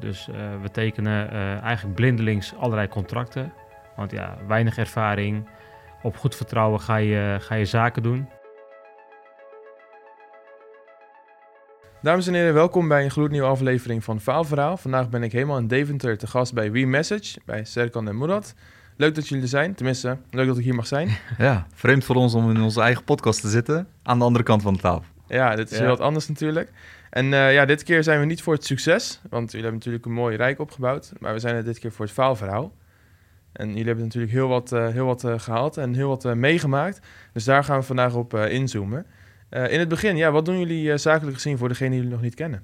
Dus we tekenen eigenlijk blindelings allerlei contracten. Want ja, weinig ervaring. Op goed vertrouwen ga je, ga je zaken doen. Dames en heren, welkom bij een gloednieuwe aflevering van Faalverhaal. Vandaag ben ik helemaal in Deventer te gast bij WeMessage, bij Serkan en Murat. Leuk dat jullie er zijn, tenminste, leuk dat ik hier mag zijn. Ja, vreemd voor ons om in onze eigen podcast te zitten, aan de andere kant van de tafel. Ja, dit is ja. heel wat anders natuurlijk. En uh, ja, dit keer zijn we niet voor het succes, want jullie hebben natuurlijk een mooi rijk opgebouwd, maar we zijn er dit keer voor het faalverhaal. En jullie hebben natuurlijk heel wat, uh, heel wat uh, gehaald en heel wat meegemaakt, dus daar gaan we vandaag op inzoomen. in het begin, ja, wat doen jullie zakelijk gezien voor degene die jullie nog niet kennen?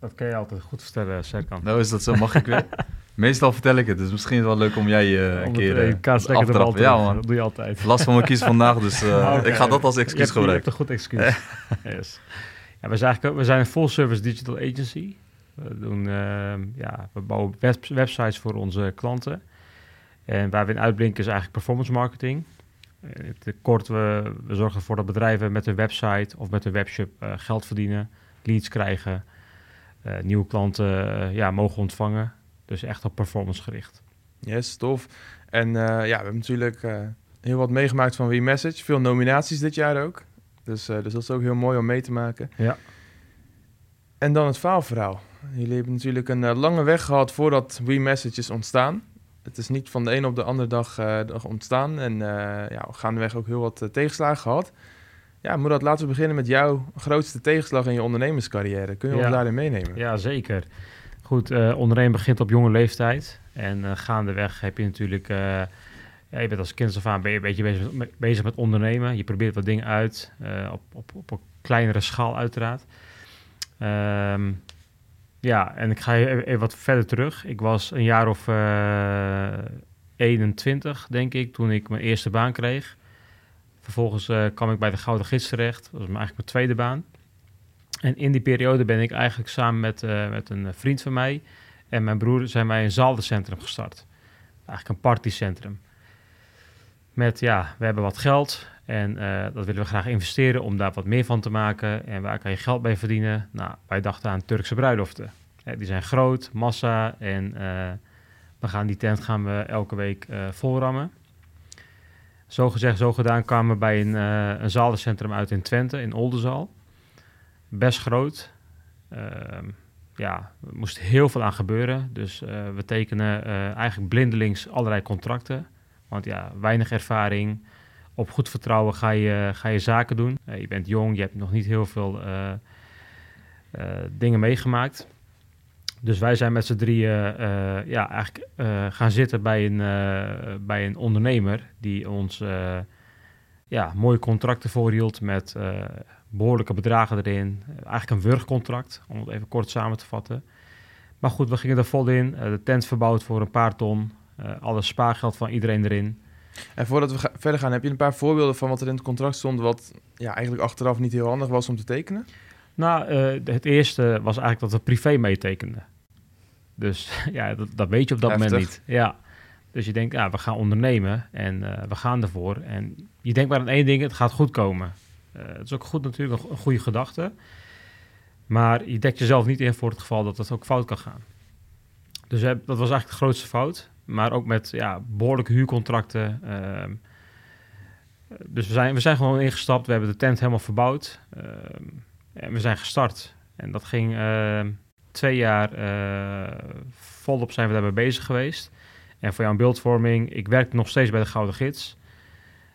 Dat kan je altijd goed vertellen, Serkan. Nou, is dat zo? Mag ik weer? Meestal vertel ik het, dus misschien is het wel leuk om jij uh, een keer uh, af te trappen. Ja, man. Dat doe je altijd. Last van mijn kies vandaag, dus uh, ik ga dat als excuus gebruiken. Je hebt een goed excuus. yes. We, zijn we zijn een full-service digital agency. We, doen, ehm, ja, we bouwen web websites voor onze klanten. En waar we in uitblinken is eigenlijk performance marketing. Het kort, we, we zorgen ervoor dat bedrijven met een website of met een webshop geld verdienen, leads krijgen, nieuwe klanten ja, mogen ontvangen. Dus echt op performance gericht. Yes, tof. En uh, ja, we hebben natuurlijk uh, heel wat meegemaakt van WeMessage. Veel nominaties dit jaar ook. Dus, uh, dus dat is ook heel mooi om mee te maken. Ja. En dan het faalverhaal. Jullie hebben natuurlijk een lange weg gehad voordat WeMessage is ontstaan. Het is niet van de een op de andere dag, dag ontstaan. En ja, we gaandeweg ook heel wat tegenslagen gehad. Ja, Moerad, laten we beginnen met jouw grootste tegenslag in je ondernemerscarrière. Kun je ons daarin meenemen? Ja, zeker. Goed, ondernemen begint op jonge leeftijd. En gaandeweg heb je natuurlijk... Ja, je bent als kind af aan ben je een beetje bezig met, bezig met ondernemen. Je probeert wat dingen uit, op, op, op een kleinere schaal uiteraard. Um, ja, en ik ga even wat verder terug. Ik was een jaar of 21, denk ik, toen ik mijn eerste baan kreeg. Vervolgens kwam ik bij de Gouden Gids terecht. Dat was eigenlijk mijn tweede baan. En in die periode ben ik eigenlijk samen met, met een vriend van mij en mijn broer zijn wij een zaaldencentrum gestart. Eigenlijk een partycentrum. Met ja, we hebben wat geld en uh, dat willen we graag investeren om daar wat meer van te maken. En waar kan je geld bij verdienen? Nou, wij dachten aan Turkse bruiloften. die zijn groot, massa en uh, we gaan die tent gaan we elke week volrammen. Zo gezegd, zo gedaan kwamen we bij een, een zaaldencentrum uit in Twente, in Oldenzaal best groot. Ehm, ja, er moest heel veel aan gebeuren. Dus uh, we tekenen uh, eigenlijk blindelings allerlei contracten. Want ja, weinig ervaring. Op goed vertrouwen ga je, ga je zaken doen. Uh, je bent jong, je hebt nog niet heel veel dingen meegemaakt. Dus wij zijn met z'n drieën ja, eigenlijk gaan zitten bij een, bij een ondernemer die ons ja, mooie contracten voorhield met behoorlijke bedragen erin. Eigenlijk een wurgcontract, om het even kort samen te vatten. Maar goed, we gingen er vol in. De tent verbouwd voor een paar ton. Uh, alle spaargeld van iedereen erin. En voordat we verder gaan, heb je een paar voorbeelden van wat er in het contract stond... wat ja, eigenlijk achteraf niet heel handig was om te tekenen? Nou, uh, het eerste was eigenlijk dat we privé meetekenden. Dus ja, dat, dat, weet je op dat moment niet. Ja. Dus je denkt, ja, we gaan ondernemen en we gaan ervoor. En je denkt maar aan één ding, het gaat goed komen. Uh, het is ook goed natuurlijk, een, goede gedachte. Maar je dekt jezelf niet in voor het geval dat het ook fout kan gaan. Dus dat was eigenlijk de grootste fout. Maar ook met ja, behoorlijke huurcontracten. Ehm, dus we zijn, we zijn gewoon ingestapt. We hebben de tent helemaal verbouwd. Ehm, en we zijn gestart. En dat ging ehm, twee jaar uh, volop zijn we daarbij bezig geweest. En voor jouw beeldvorming, ik werk nog steeds bij de Gouden Gids.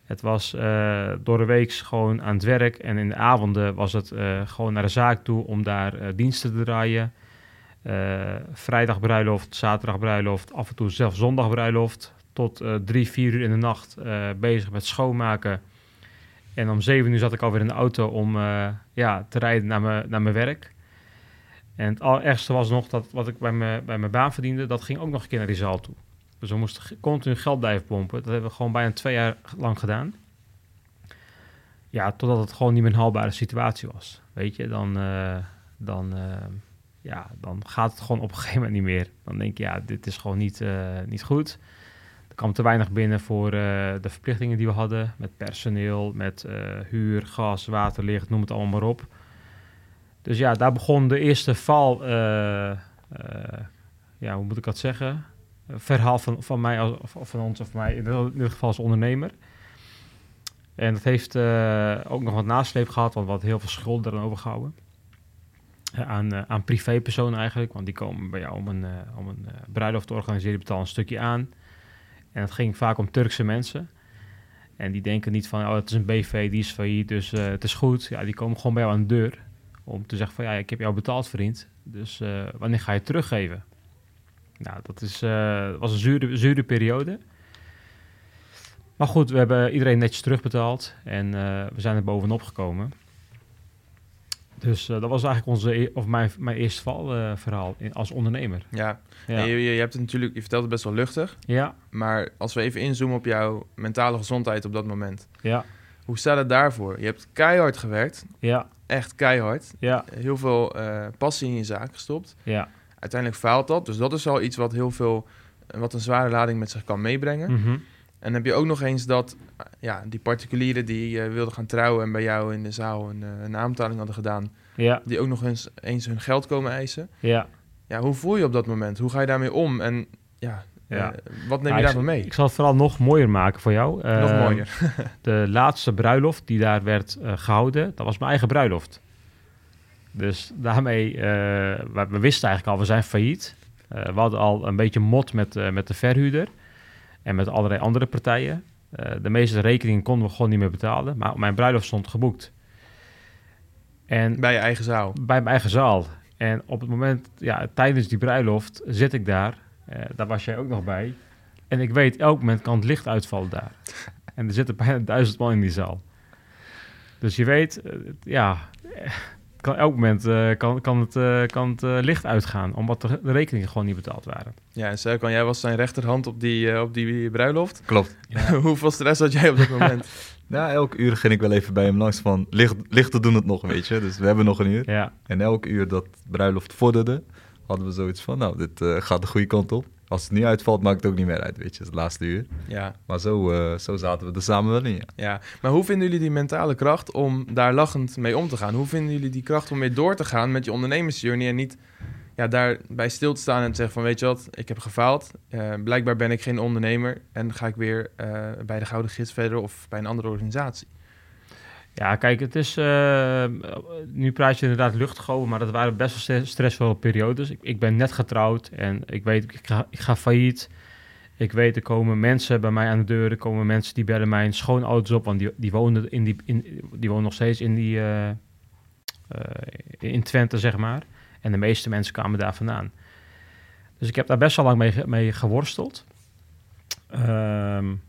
Het was uh, door de week gewoon aan het werk en in de avonden was het uh, gewoon naar de zaak toe om daar diensten te draaien. Vrijdag bruiloft, zaterdag bruiloft, af en toe zelfs zondag bruiloft. Tot drie, vier uur in de nacht bezig met schoonmaken. En om zeven uur zat ik alweer in de auto om ja, te rijden naar, naar mijn werk. En het allerergste was nog dat wat ik bij, me, bij mijn baan verdiende, dat ging ook nog een keer naar die zaal toe. Dus we moesten continu geld blijven pompen. Dat hebben we gewoon bijna twee jaar lang gedaan. Ja, totdat het gewoon niet meer een haalbare situatie was. Weet je, dan, dan, ja, dan gaat het gewoon op een gegeven moment niet meer. Dan denk je, ja, dit is gewoon niet, uh, niet goed. Er kwam te weinig binnen voor de verplichtingen die we hadden. Met personeel, met huur, gas, water, licht, noem het allemaal maar op. Dus ja, daar begon de eerste val ja, hoe moet ik dat zeggen? verhaal van, van mij, als, of van ons of mij, in ieder geval als ondernemer. En dat heeft ook nog wat nasleep gehad, want wat heel veel schulden erover overgehouden. Aan, uh, aan privépersonen eigenlijk, want die komen bij jou om een, om een bruiloft te organiseren, betalen een stukje aan. En het ging vaak om Turkse mensen. En die denken niet van, oh, het is een BV, die is failliet, dus het is goed. Ja, die komen gewoon bij jou aan de deur om te zeggen van, ja, ik heb jou betaald, vriend. Dus wanneer ga je het teruggeven? Nou, dat is, was een zure, zure periode. Maar goed, we hebben iedereen netjes terugbetaald en we zijn er bovenop gekomen. Dus uh, dat was eigenlijk onze, e-, of mijn, mijn eerste valverhaal uh, verhaal als ondernemer. Ja, ja. Je, je, hebt het natuurlijk, je vertelt het best wel luchtig. Ja. Maar als we even inzoomen op jouw mentale gezondheid op dat moment. Ja. Hoe staat het daarvoor? Je hebt keihard gewerkt. Ja. Echt keihard. Ja. Heel veel uh, passie in je zaak gestopt. Ja. Uiteindelijk faalt dat. Dus dat is al iets wat heel veel, wat een zware lading met zich kan meebrengen. Mm -hmm. En heb je ook nog eens dat ja, die particulieren die uh, wilden gaan trouwen en bij jou in de zaal een, uh, een aanbetaling hadden gedaan, ja. die ook nog eens, eens hun geld komen eisen. Ja. Ja, hoe voel je op dat moment? Hoe ga je daarmee om? En ja, ja. Uh, wat neem nou, je daarvan mee? Ik zal het vooral nog mooier maken voor jou. nog mooier. de laatste bruiloft die daar werd gehouden, dat was mijn eigen bruiloft. Dus daarmee, we, we, wisten eigenlijk al, we zijn failliet. we hadden al een beetje mot met, met de verhuurder. En met allerlei andere partijen. Uh, de meeste rekeningen konden we gewoon niet meer betalen. Maar mijn bruiloft stond geboekt. En bij je eigen zaal? Bij mijn eigen zaal. En op het moment, ja, tijdens die bruiloft zit ik daar. Uh, daar was jij ook nog bij. En ik weet, elk moment kan het licht uitvallen daar. en er zitten bijna duizend man in die zaal. Dus je weet, uh, ja, kan elk moment uh, kan, kan het, uh, kan het uh, licht uitgaan, omdat de, de, rekeningen gewoon niet betaald waren. Ja, en Serkan, jij was zijn rechterhand op die, op die bruiloft. Klopt. Ja. Hoeveel stress had jij op dat moment? nou, elk uur ging ik wel even bij hem langs van, licht, lichten doen het nog, weet je. Dus we hebben nog een uur. Ja. En elk uur dat bruiloft vorderde, hadden we zoiets van, nou, dit gaat de goede kant op. Als het niet uitvalt, maakt het ook niet meer uit, weet je. Het laatste uur. Ja. Maar zo, uh, zo zaten we er samen wel in, ja. ja. Maar hoe vinden jullie die mentale kracht om daar lachend mee om te gaan? Hoe vinden jullie die kracht om weer door te gaan met je ondernemersjourney... en niet ja, daarbij stil te staan en te zeggen van... weet je wat, ik heb gefaald. Uh, blijkbaar ben ik geen ondernemer... en ga ik weer uh, bij de Gouden Gids verder of bij een andere organisatie. Ja, kijk, het is. Uh, nu praat je inderdaad luchtig maar dat waren best wel stressvolle periodes. Ik, ik ben net getrouwd en ik weet, ik ga, failliet. Ik weet, er komen mensen bij mij aan de deur. Er komen mensen die bellen mijn schoonouders op, want die, die wonen in die, in, die wonen nog steeds in die. Uh, in Twente, zeg maar. En de meeste mensen kwamen daar vandaan. Dus ik heb daar best wel lang mee, geworsteld. Um,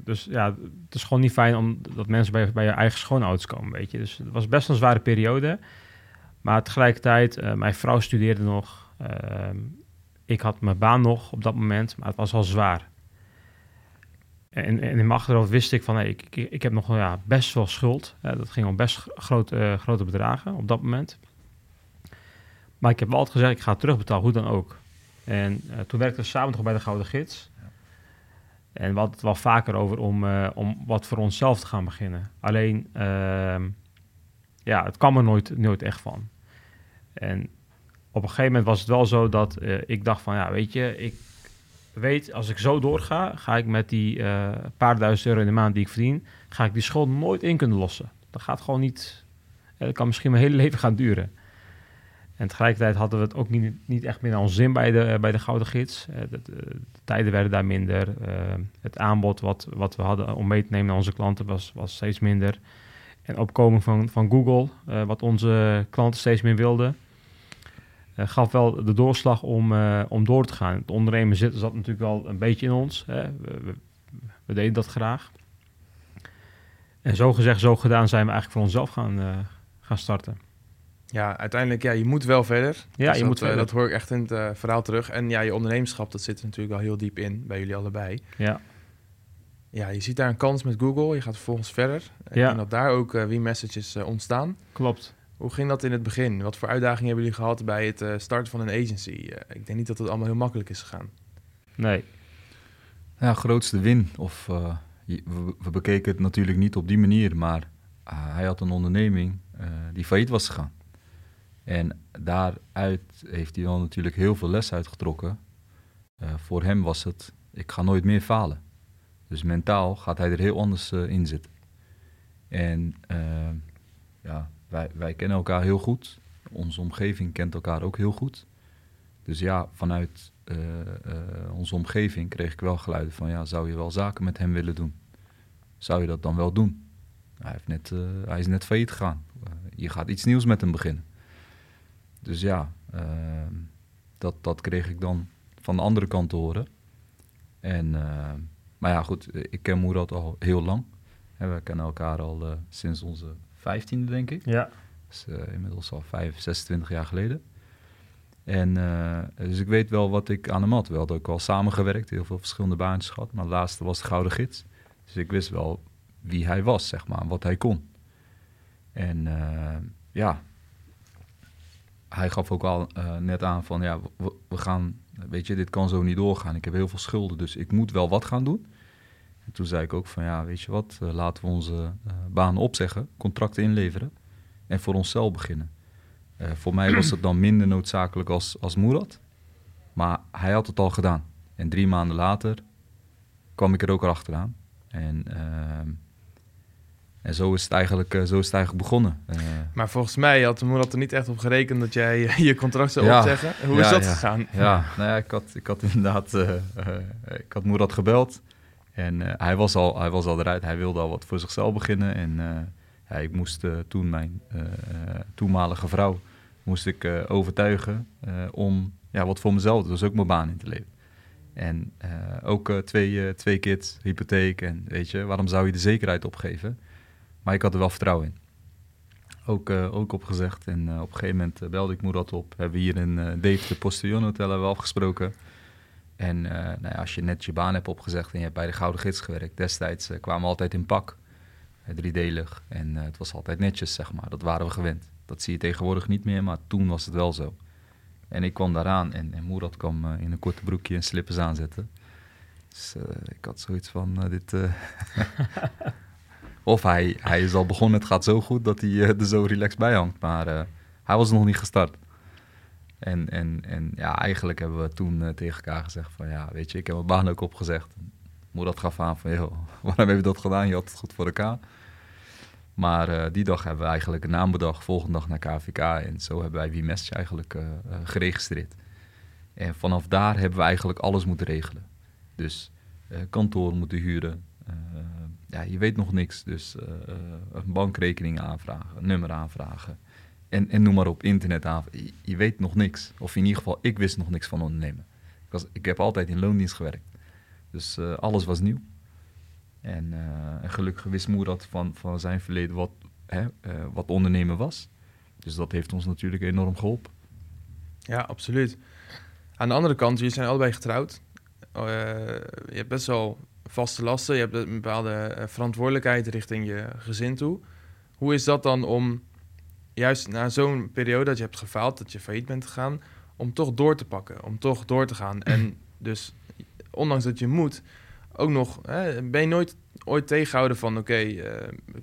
dus ja, het is gewoon niet fijn om dat mensen bij, bij je eigen schoonouders komen, weet je. Dus het was best een zware periode. Maar tegelijkertijd, uh, mijn vrouw studeerde nog. Uh, ik had mijn baan nog op dat moment, maar het was al zwaar. En, en in mijn achterhoofd wist ik van, ik, ik, heb nog ja, best wel schuld. Uh, dat ging om best grote, grote bedragen op dat moment. Maar ik heb wel altijd gezegd, ik ga het terugbetalen, hoe dan ook. En toen werkte we samen nog bij de Gouden Gids. En we hadden het wel vaker over om, uh, om wat voor onszelf te gaan beginnen. Alleen, uh, ja, het kwam er nooit, nooit echt van. En op een gegeven moment was het wel zo dat uh, ik dacht van, ja, weet je, ik weet, als ik zo doorga, ga ik met die uh, paar duizend euro in de maand die ik verdien, ga ik die schuld nooit in kunnen lossen. Dat gaat gewoon niet, dat kan misschien mijn hele leven gaan duren. En tegelijkertijd hadden we het ook niet, niet echt meer ons zin bij de, bij de Gouden Gids. Uh, de, de, de, tijden werden daar minder. Uh, het aanbod wat, wat we hadden om mee te nemen naar onze klanten was, was steeds minder. En opkoming van, van Google, wat onze klanten steeds meer wilden, gaf wel de doorslag om, om door te gaan. Het ondernemen zat natuurlijk wel een beetje in ons. Hè. We, we, we, deden dat graag. En zo gezegd, zo gedaan zijn we eigenlijk voor onszelf gaan, gaan starten. Ja, uiteindelijk, ja, je moet wel verder. Ja, dus je dat, moet verder. dat hoor ik echt in het uh, verhaal terug. En ja, je ondernemerschap, dat zit er natuurlijk al heel diep in, bij jullie allebei. Ja. Ja, je ziet daar een kans met Google. Je gaat vervolgens verder. En ja. dat daar ook uh, messages uh, ontstaan. Klopt. Hoe ging dat in het begin? Wat voor uitdagingen hebben jullie gehad bij het uh, starten van een agency? ik denk niet dat het allemaal heel makkelijk is gegaan. Nee. Ja, grootste win. Of, we, we, bekeken het natuurlijk niet op die manier, maar hij had een onderneming die failliet was gegaan. En daaruit heeft hij dan natuurlijk heel veel les uitgetrokken. Uh, voor hem was het, ik ga nooit meer falen. Dus mentaal gaat hij er heel anders uh, in zitten. En uh, ja, wij, wij kennen elkaar heel goed. Onze omgeving kent elkaar ook heel goed. Dus ja, vanuit onze omgeving kreeg ik wel geluiden van... ja, zou je wel zaken met hem willen doen? Zou je dat dan wel doen? Hij, heeft net, hij is net failliet gegaan. je gaat iets nieuws met hem beginnen. Dus ja, ehm, dat, dat kreeg ik dan van de andere kant te horen. En, ehm, maar ja, goed, ik ken Moerad al heel lang. En we kennen elkaar al uh, sinds onze vijftiende, denk ik. Ja. Dus uh, inmiddels al vijf, 26 jaar geleden. En uh, dus ik weet wel wat ik aan hem had. We hadden ook al samengewerkt, heel veel verschillende baantjes gehad. Maar de laatste was de Gouden Gids. Dus ik wist wel wie hij was, zeg maar, wat hij kon. En ja, hij gaf ook al uh, net aan van ja, we, gaan, weet je, dit kan zo niet doorgaan. Ik heb heel veel schulden, dus ik moet wel wat gaan doen. En toen zei ik ook van ja, weet je wat, uh, laten we onze uh, baan opzeggen, contracten inleveren en voor onszelf beginnen. voor mij was het dan minder noodzakelijk als, als Moerad, maar hij had het al gedaan. En drie maanden later kwam ik er ook achteraan. En ehm, en zo is het eigenlijk, uh, zo is het eigenlijk begonnen. Uh, maar volgens mij had de moeder er niet echt op gerekend dat jij je contract zou ja, opzeggen. Hoe is dat ja. gegaan? Ja, nou ja, ik had, ik had inderdaad, uh, ik had gebeld. En hij, was al, hij was al eruit, hij wilde al wat voor zichzelf beginnen. En ja, ik moest toen mijn toenmalige vrouw moest ik, overtuigen om ja, wat voor mezelf, dus ook mijn baan in te leven. En ook twee, twee kids, hypotheek en weet je, waarom zou je de zekerheid opgeven? Maar ik had er wel vertrouwen in. Ook, uh, ook opgezegd. En uh, op een gegeven moment uh, belde ik Moerat op. Hebben we hier in uh, Deventer Postillon Hotel hebben we afgesproken. En nou ja, als je net je baan hebt opgezegd en je hebt bij de Gouden Gids gewerkt. Destijds kwamen we altijd in pak. driedelig. En het was altijd netjes, zeg maar. Dat waren we gewend. Dat zie je tegenwoordig niet meer, maar toen was het wel zo. En ik kwam daaraan en, en Moerat kwam in een korte broekje en slippers aanzetten. Dus ik had zoiets van, dit... Of hij, hij is al begonnen, het gaat zo goed dat hij uh, er zo relaxed bij hangt. Maar uh, hij was nog niet gestart. En, en, en ja, eigenlijk hebben we toen uh, tegen elkaar gezegd van... ja, weet je, ik heb mijn baan ook opgezegd. Moeder dat gaf aan van, joh, waarom heb je dat gedaan? Je had het goed voor elkaar. Maar die dag hebben we eigenlijk een volgende dag naar KVK. En zo hebben wij Message eigenlijk geregistreerd. En vanaf daar hebben we eigenlijk alles moeten regelen. Dus kantoor moeten huren, ja, je weet nog niks. Dus uh, een bankrekening aanvragen, nummer aanvragen. En, en noem maar op, internet aanvragen. Je, weet nog niks. Of in ieder geval, ik wist nog niks van ondernemen. Ik, was, ik heb altijd in loondienst gewerkt. Dus uh, alles was nieuw. En, en gelukkig wist Moerad van, van zijn verleden wat, hè, wat ondernemen was. Dus dat heeft ons natuurlijk enorm geholpen. Ja, absoluut. Aan de andere kant, jullie zijn allebei getrouwd. je hebt best wel vaste lasten, je hebt een bepaalde eh, verantwoordelijkheid richting je gezin toe. Hoe is dat dan om, juist na zo'n periode dat je hebt gefaald, dat je failliet bent gegaan, om toch door te pakken, om toch door te gaan? En dus, ondanks dat je moet, ook nog, hè, ben je nooit ooit tegengehouden van, oké, uh,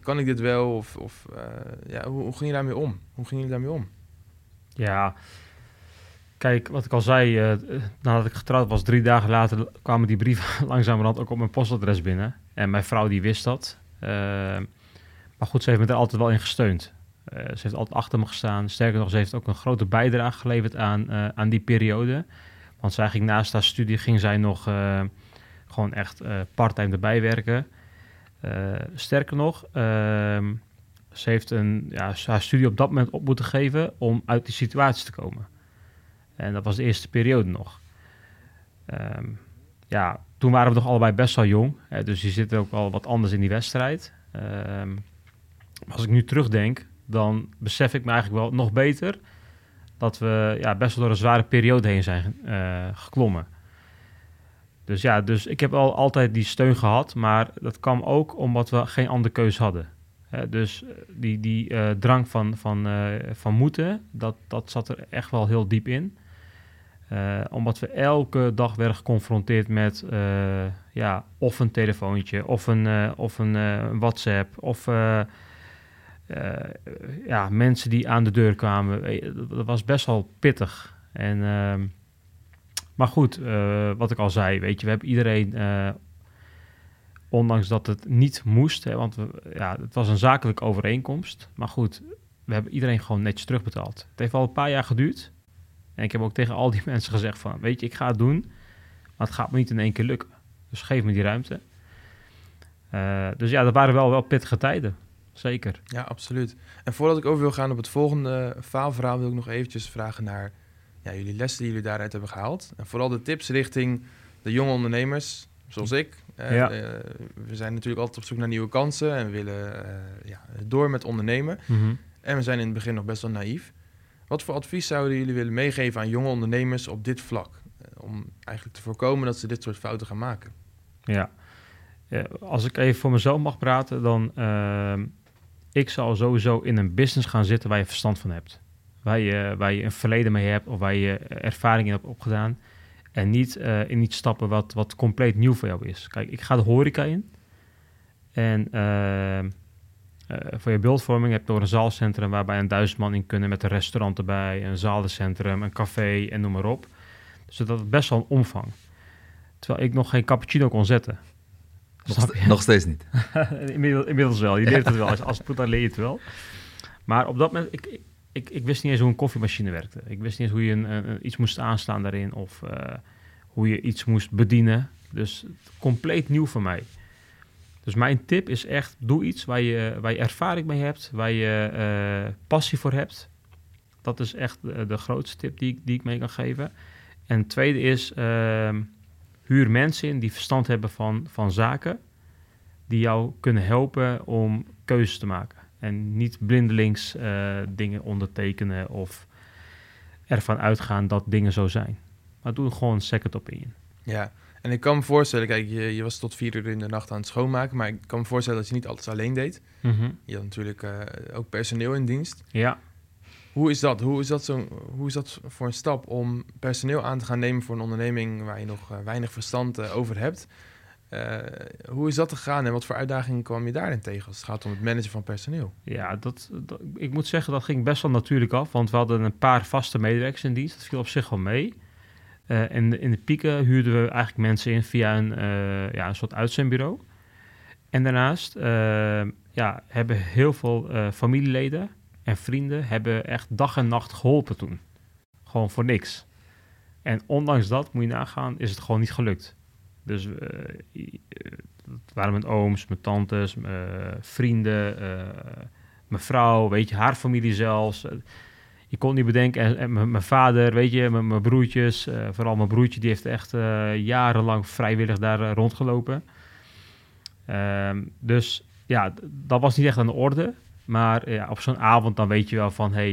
kan ik dit wel? Of, of uh, ja, hoe, hoe, ging je daarmee om? Hoe ging je daarmee om? Ja, Kijk, wat ik al zei, uh, nadat ik getrouwd was, drie dagen later kwamen die brieven langzamerhand ook op mijn postadres binnen. En mijn vrouw die wist dat. Uh, maar goed, ze heeft me er altijd wel in gesteund. Uh, ze heeft altijd achter me gestaan. Sterker nog, ze heeft ook een grote bijdrage geleverd aan, aan die periode. Want zij ging naast haar studie, ging zij nog gewoon echt parttime erbij werken. sterker nog, ehm, ze heeft een, ja, haar studie op dat moment op moeten geven om uit die situatie te komen. En dat was de eerste periode nog. Um, ja, toen waren we nog allebei best wel jong. Hè, dus je zit ook al wat anders in die wedstrijd. Um, als ik nu terugdenk, dan besef ik me eigenlijk wel nog beter dat we ja, best wel door een zware periode heen zijn uh, geklommen. Dus ja, dus ik heb al altijd die steun gehad, maar dat kwam ook omdat we geen andere keus hadden. dus die, die uh, drang van, van, van moeten, dat, dat zat er echt wel heel diep in. Uh, omdat we elke dag werden geconfronteerd met uh, ja, of een telefoontje, of een, uh, of een WhatsApp, of ja, mensen die aan de deur kwamen. Dat was best wel pittig. En, ehm, maar goed, wat ik al zei, weet je, we hebben iedereen ondanks dat het niet moest, hè, want we, ja, het was een zakelijke overeenkomst. Maar goed, we hebben iedereen gewoon netjes terugbetaald. Het heeft al een paar jaar geduurd. En ik heb ook tegen al die mensen gezegd van, weet je, ik ga het doen, maar het gaat me niet in één keer lukken. Dus geef me die ruimte. Uh, dus ja, dat waren wel, wel pittige tijden. Zeker. Ja, absoluut. En voordat ik over wil gaan op het volgende faalverhaal, wil ik nog eventjes vragen naar ja, jullie lessen die jullie daaruit hebben gehaald. En vooral de tips richting de jonge ondernemers, zoals ik. Uh, ja. uh, we zijn natuurlijk altijd op zoek naar nieuwe kansen en we willen ja, door met ondernemen. Mm -hmm. En we zijn in het begin nog best wel naïef. Wat voor advies zouden jullie willen meegeven aan jonge ondernemers op dit vlak? Om eigenlijk te voorkomen dat ze dit soort fouten gaan maken. Ja, ja als ik even voor mezelf mag praten, dan uh, ik zou sowieso in een business gaan zitten waar je verstand van hebt. Waar je, waar je een verleden mee hebt of waar je ervaring in hebt opgedaan. En niet in iets stappen wat, wat compleet nieuw voor jou is. Kijk, ik ga de horeca in. En voor je beeldvorming heb je nog een zaalcentrum waarbij een duizend man in kunnen met een restaurant erbij, een zalencentrum, een café en noem maar op. Dus dat is best wel een omvang. Terwijl ik nog geen cappuccino kon zetten. Nog, nog steeds niet. inmiddels, inmiddels, wel. Je leert het wel. Als, als het moet, dan leer je het wel. Maar op dat moment, ik, ik, ik, wist niet eens hoe een koffiemachine werkte. Ik wist niet eens hoe je een, een, iets moest aanslaan daarin of uh, hoe je iets moest bedienen. Dus compleet nieuw voor mij. Dus mijn tip is echt, doe iets waar je, waar je ervaring mee hebt, waar je uh, passie voor hebt. Dat is echt de, grootste tip die, die ik mee kan geven. En tweede is, uh, huur mensen in die verstand hebben van, van zaken, die jou kunnen helpen om keuzes te maken. En niet blindelings uh, dingen ondertekenen of ervan uitgaan dat dingen zo zijn. Maar doe gewoon een second opinion. Ja, en ik kan me voorstellen, kijk, je, je, was tot vier uur in de nacht aan het schoonmaken, maar ik kan me voorstellen dat je niet alles alleen deed. Mm -hmm. Je had natuurlijk uh, ook personeel in dienst. Ja. Hoe is dat? Hoe is dat, zo, hoe is dat voor een stap om personeel aan te gaan nemen voor een onderneming waar je nog uh, weinig verstand uh, over hebt? hoe is dat gegaan en wat voor uitdagingen kwam je daarin tegen als het gaat om het managen van personeel? Ja, dat, dat, ik moet zeggen, dat ging best wel natuurlijk af, want we hadden een paar vaste medewerkers in dienst. Dat viel op zich wel mee. Uh, en in de pieken huurden we eigenlijk mensen in via een, uh, ja, een soort uitzendbureau. En daarnaast uh, ja, hebben heel veel familieleden en vrienden hebben echt dag en nacht geholpen toen. Gewoon voor niks. En ondanks dat, moet je nagaan, is het gewoon niet gelukt. Dus het waren mijn ooms, mijn tantes, mijn vrienden, mijn vrouw, weet je, haar familie zelfs je kon niet bedenken. En, mijn vader, weet je, mijn broertjes, uh, vooral mijn broertje, die heeft echt uh, jarenlang vrijwillig daar uh, rondgelopen. Um, dus ja, dat was niet echt aan de orde. Maar ja, op zo'n avond dan weet je wel van, hey,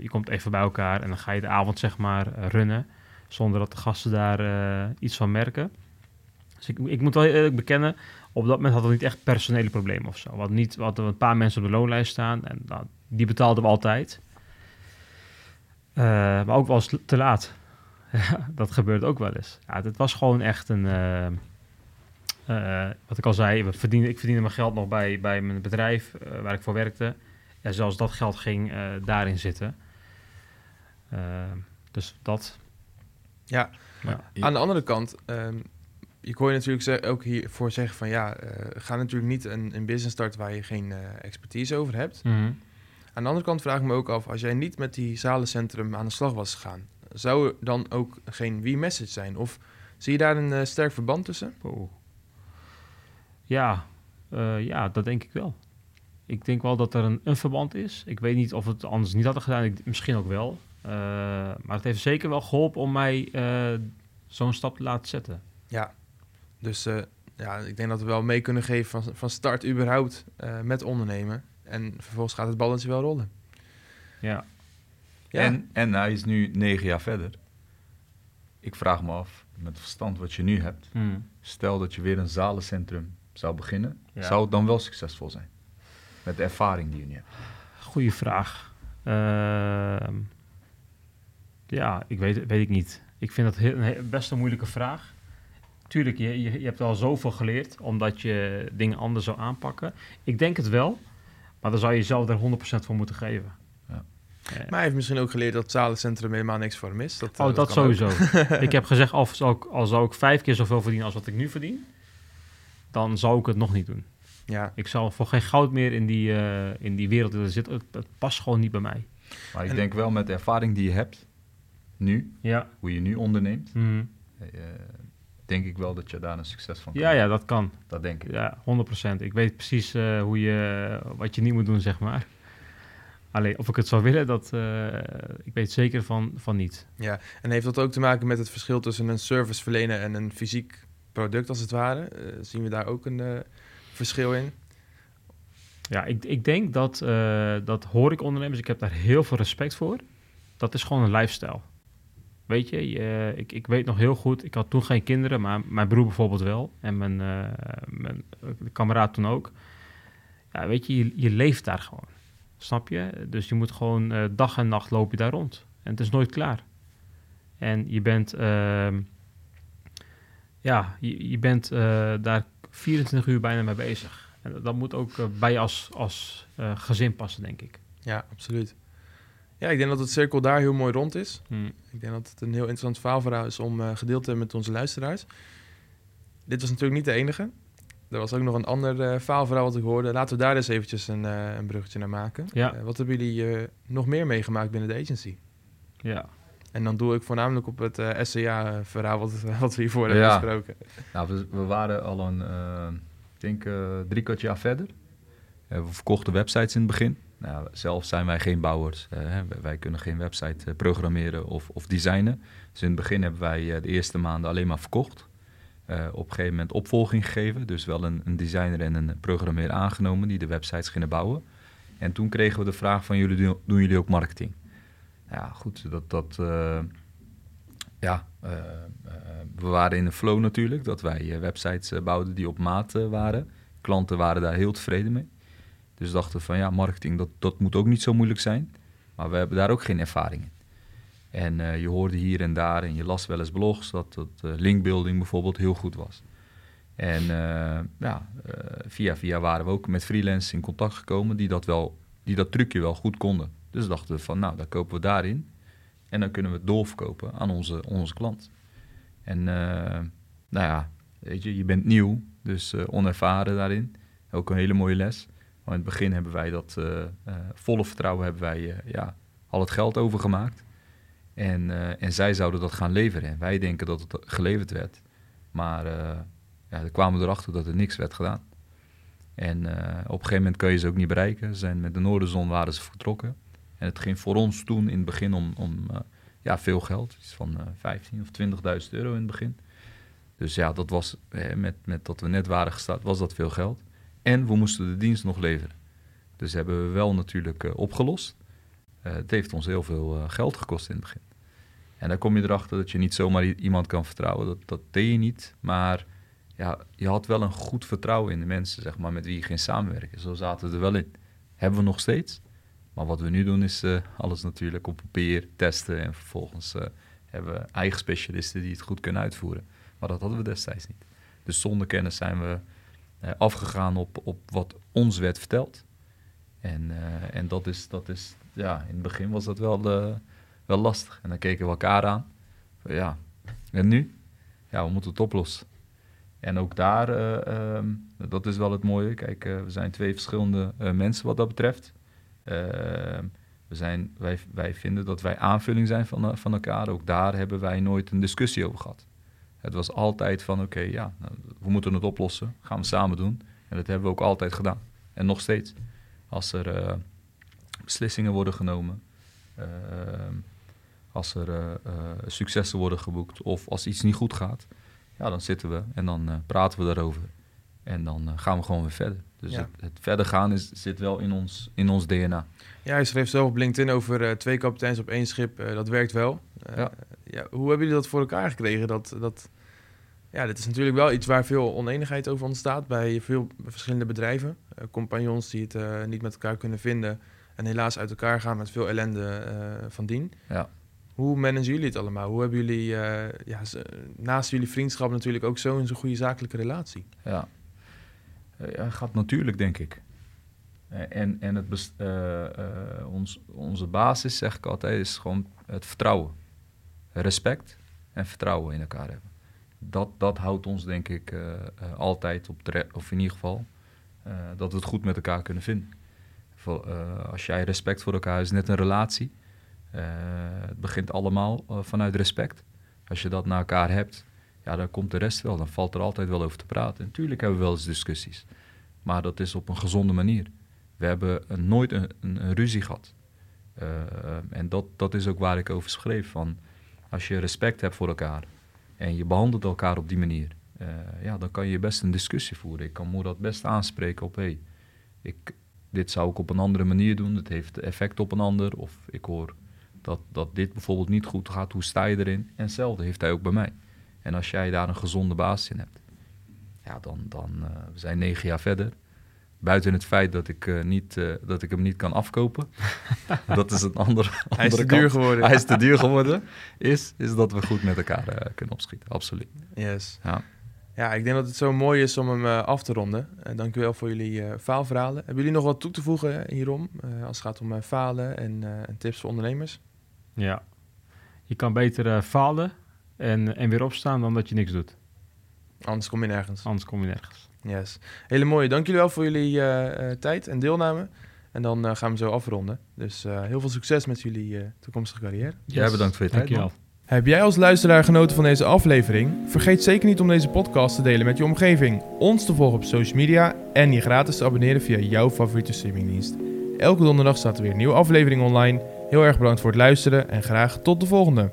je komt even bij elkaar en dan ga je de avond zeg maar runnen. Zonder dat de gasten daar iets van merken. Dus ik, ik moet wel eerlijk bekennen, op dat moment hadden we niet echt personele problemen of zo. We hadden, niet, we hadden een paar mensen op de loonlijst staan en die betaalden we altijd. Uh, maar ook wel eens te laat. dat gebeurt ook wel eens. Ja, het was gewoon echt een... Uh, uh, wat ik al zei, we verdienen, ik verdiende mijn geld nog bij, bij mijn bedrijf waar ik voor werkte. En zelfs dat geld ging daarin zitten. dus dat. Ja. ja. aan de andere kant, um, ik hoor je natuurlijk ook hiervoor zeggen van ja, ga natuurlijk niet een, een business starten waar je geen expertise over hebt. Mm -hmm. Aan de andere kant vraag ik me ook af, als jij niet met die zalencentrum aan de slag was gegaan, zou er dan ook geen we-message zijn? Of zie je daar een uh, sterk verband tussen? Oh. Ja, uh, ja, dat denk ik wel. Ik denk wel dat er een, een, verband is. Ik weet niet of het anders niet hadden gedaan. Ik, misschien ook wel. Uh, maar het heeft zeker wel geholpen om mij zo'n stap te laten zetten. Ja, dus ja, ik denk dat we wel mee kunnen geven van, van start überhaupt met ondernemen. En vervolgens gaat het balletje wel rollen. Ja. ja. En, en hij is nu negen jaar verder. Ik vraag me af, met het verstand wat je nu hebt, hmm. stel dat je weer een zalencentrum zou beginnen, zou het dan wel succesvol zijn? Met de ervaring die je nu hebt. Goeie vraag. Uh, ja, ik weet, weet ik niet. Ik vind dat heel, een best een moeilijke vraag. Tuurlijk, je, je, je hebt al zoveel geleerd, omdat je dingen anders zou aanpakken. Ik denk het wel. Maar dan zou je jezelf er 100% voor moeten geven. Ja. Maar hij heeft misschien ook geleerd dat het zalencentrum helemaal niks voor hem is. Dat, oh, dat, sowieso. ik heb gezegd, als zou, ik, al zou ik vijf keer zoveel verdienen als wat ik nu verdien, dan zou ik het nog niet doen. Ja. Ik zal voor geen goud meer in die, uh, in die wereld zitten. Het, het, past gewoon niet bij mij. Maar ik denk wel met de ervaring die je hebt, nu, ja. hoe je nu onderneemt, mm denk ik wel dat je daar een succes van kan. Ja, ja, dat kan. Dat denk ik. Ja, 100%. Ik weet precies uh, hoe je, wat je niet moet doen, zeg maar. Alleen of ik het zou willen, dat, uh, ik weet zeker van, van niet. Ja, en heeft dat ook te maken met het verschil tussen een service verlenen en een fysiek product, als het ware? Uh, zien we daar ook een verschil in? Ja, ik, ik denk dat, dat hoor ik ondernemers, ik heb daar heel veel respect voor. Dat is gewoon een lifestyle. Weet je, ik, ik weet nog heel goed, ik had toen geen kinderen, maar mijn broer bijvoorbeeld wel. En mijn, uh, mijn kameraad toen ook. Ja, weet je, je, leeft daar gewoon. Snap je? Dus je moet gewoon uh, dag en nacht loop je daar rond. En het is nooit klaar. En je bent, uh, ja, je, bent daar 24 uur bijna mee bezig. En dat moet ook bij je als, als gezin passen, denk ik. Ja, absoluut. Ja, ik denk dat het cirkel daar heel mooi rond is. Hmm. Ik denk dat het een heel interessant verhaal voor is om uh, gedeeld te hebben met onze luisteraars. Dit was natuurlijk niet de enige. Er was ook nog een ander uh, verhaal wat ik hoorde. Laten we daar eens eventjes een, uh, een bruggetje naar maken. Ja. wat hebben jullie nog meer meegemaakt binnen de agency? Ja. En dan doe ik voornamelijk op het SCA-verhaal wat, wat we hiervoor hebben besproken. Nou, we, we, waren al een, ik denk, drie kwart jaar verder. we verkochten websites in het begin. Nou, zelf zijn wij geen bouwers. Uh, wij kunnen geen website uh, programmeren of, of, designen. Dus in het begin hebben wij uh, de eerste maanden alleen maar verkocht. op een gegeven moment opvolging gegeven. Dus wel een, een, designer en een programmeer aangenomen die de websites gingen bouwen. En toen kregen we de vraag van jullie doen, doen jullie ook marketing? Ja, goed, dat... dat ja, we waren in de flow natuurlijk, dat wij websites bouwden die op maat waren. Klanten waren daar heel tevreden mee. Dus dachten van ja, marketing, dat, dat moet ook niet zo moeilijk zijn. Maar we hebben daar ook geen ervaring in. En uh, je hoorde hier en daar en je las wel eens blogs dat, dat uh, linkbuilding bijvoorbeeld heel goed was. En uh, ja, via via waren we ook met freelancers in contact gekomen die dat, wel, die dat trucje wel goed konden. Dus dachten we van nou, dan kopen we daarin. En dan kunnen we het doorverkopen aan onze, onze klant. En nou ja, weet je, je bent nieuw, dus onervaren daarin. Ook een hele mooie les. In het begin hebben wij dat uh, uh, volle vertrouwen hebben wij uh, ja, al het geld overgemaakt. En, en zij zouden dat gaan leveren. En wij denken dat het geleverd werd. Maar ja, er kwamen we erachter dat er niks werd gedaan. En op een gegeven moment kun je ze ook niet bereiken. Ze zijn met de Noorderzon waren ze vertrokken. En het ging voor ons toen in het begin om, om ja, veel geld. Iets van 15 of 20.000 euro in het begin. Dus ja, dat was, met, met dat we net waren gestart, was dat veel geld. En we moesten de dienst nog leveren. Dus hebben we wel natuurlijk uh, opgelost. Uh, het heeft ons heel veel uh, geld gekost in het begin. En dan kom je erachter dat je niet zomaar iemand kan vertrouwen. Dat, dat deed je niet. Maar ja, je had wel een goed vertrouwen in de mensen zeg maar, met wie je ging samenwerken. Zo zaten we er wel in. Hebben we nog steeds. Maar wat we nu doen is alles natuurlijk op papier testen. En vervolgens hebben we eigen specialisten die het goed kunnen uitvoeren. Maar dat hadden we destijds niet. Dus zonder kennis zijn we afgegaan op, op wat ons werd verteld. En, uh, en dat is, dat is, ja, in het begin was dat wel, uh, wel lastig. En dan keken we elkaar aan. Ja, en nu? Ja, we moeten het oplossen. En ook daar, um, dat is wel het mooie. Kijk, we zijn twee verschillende mensen wat dat betreft. Ehm, we zijn, wij, wij vinden dat wij aanvulling zijn van, van elkaar. Ook daar hebben wij nooit een discussie over gehad. Het was altijd van, oké, ja, nou, we moeten het oplossen. Gaan we samen doen. En dat hebben we ook altijd gedaan. En nog steeds. Als er uh, beslissingen worden genomen, uh, als er uh, successen worden geboekt of als iets niet goed gaat, ja, dan zitten we en dan praten we daarover. En dan gaan we gewoon weer verder. Dus het, het, verder gaan is, zit wel in ons, in ons DNA. Ja, hij schreef zelf op LinkedIn over twee kapiteins op één schip. dat werkt wel. Ja. ja. hoe hebben jullie dat voor elkaar gekregen? Dat, dat, ja, dit is natuurlijk wel iets waar veel oneenigheid over ontstaat bij veel verschillende bedrijven. Compagnons die het niet met elkaar kunnen vinden en helaas uit elkaar gaan met veel ellende van dien. Ja. Hoe managen jullie het allemaal? Hoe hebben jullie ja, naast jullie vriendschap natuurlijk ook zo een zo goede zakelijke relatie? Ja, ja gaat natuurlijk denk ik. En, en het ons, onze basis, zeg ik altijd, is gewoon het vertrouwen. Respect en vertrouwen in elkaar hebben. Dat, dat houdt ons, denk ik, altijd op de, of in ieder geval, dat we het goed met elkaar kunnen vinden. als jij respect voor elkaar is, net een relatie. het begint allemaal vanuit respect. Als je dat naar elkaar hebt, ja, dan komt de rest wel. Dan valt er altijd wel over te praten. Natuurlijk hebben we wel eens discussies. Maar dat is op een gezonde manier. We hebben nooit een, ruzie gehad. Uh, en dat, dat is ook waar ik over schreef. Van als je respect hebt voor elkaar en je behandelt elkaar op die manier, uh, ja, dan kan je best een discussie voeren. Ik kan dat best aanspreken op, hey, ik, dit zou ik op een andere manier doen, het heeft effect op een ander. Of ik hoor dat, dat dit bijvoorbeeld niet goed gaat, hoe sta je erin? En hetzelfde heeft hij ook bij mij. En als jij daar een gezonde basis in hebt, ja, dan, dan uh, we zijn negen jaar verder. Buiten het feit dat ik, uh, niet, uh, dat ik hem niet kan afkopen. dat is een andere, andere Hij is te kant. duur geworden. Hij is te duur geworden. Is, is dat we goed met elkaar kunnen opschieten. Absoluut. Yes. Ja. Ja, ik denk dat het zo mooi is om hem af te ronden. Uh, dank u wel voor jullie faalverhalen. Hebben jullie nog wat toe te voegen hierom? als het gaat om falen en, en tips voor ondernemers? Ja, je kan beter falen en, en weer opstaan dan dat je niks doet. Anders kom je nergens. Anders kom je nergens. Yes. Hele mooie. Dank jullie wel voor jullie uh, tijd en deelname. En dan uh, gaan we zo afronden. Dus heel veel succes met jullie toekomstige carrière. Yes. Jij bedankt voor je tijd. Dankjewel. Heb jij als luisteraar genoten van deze aflevering? Vergeet zeker niet om deze podcast te delen met je omgeving, ons te volgen op social media en je gratis te abonneren via jouw favoriete streamingdienst. Elke donderdag staat er weer een nieuwe aflevering online. Heel erg bedankt voor het luisteren en graag tot de volgende.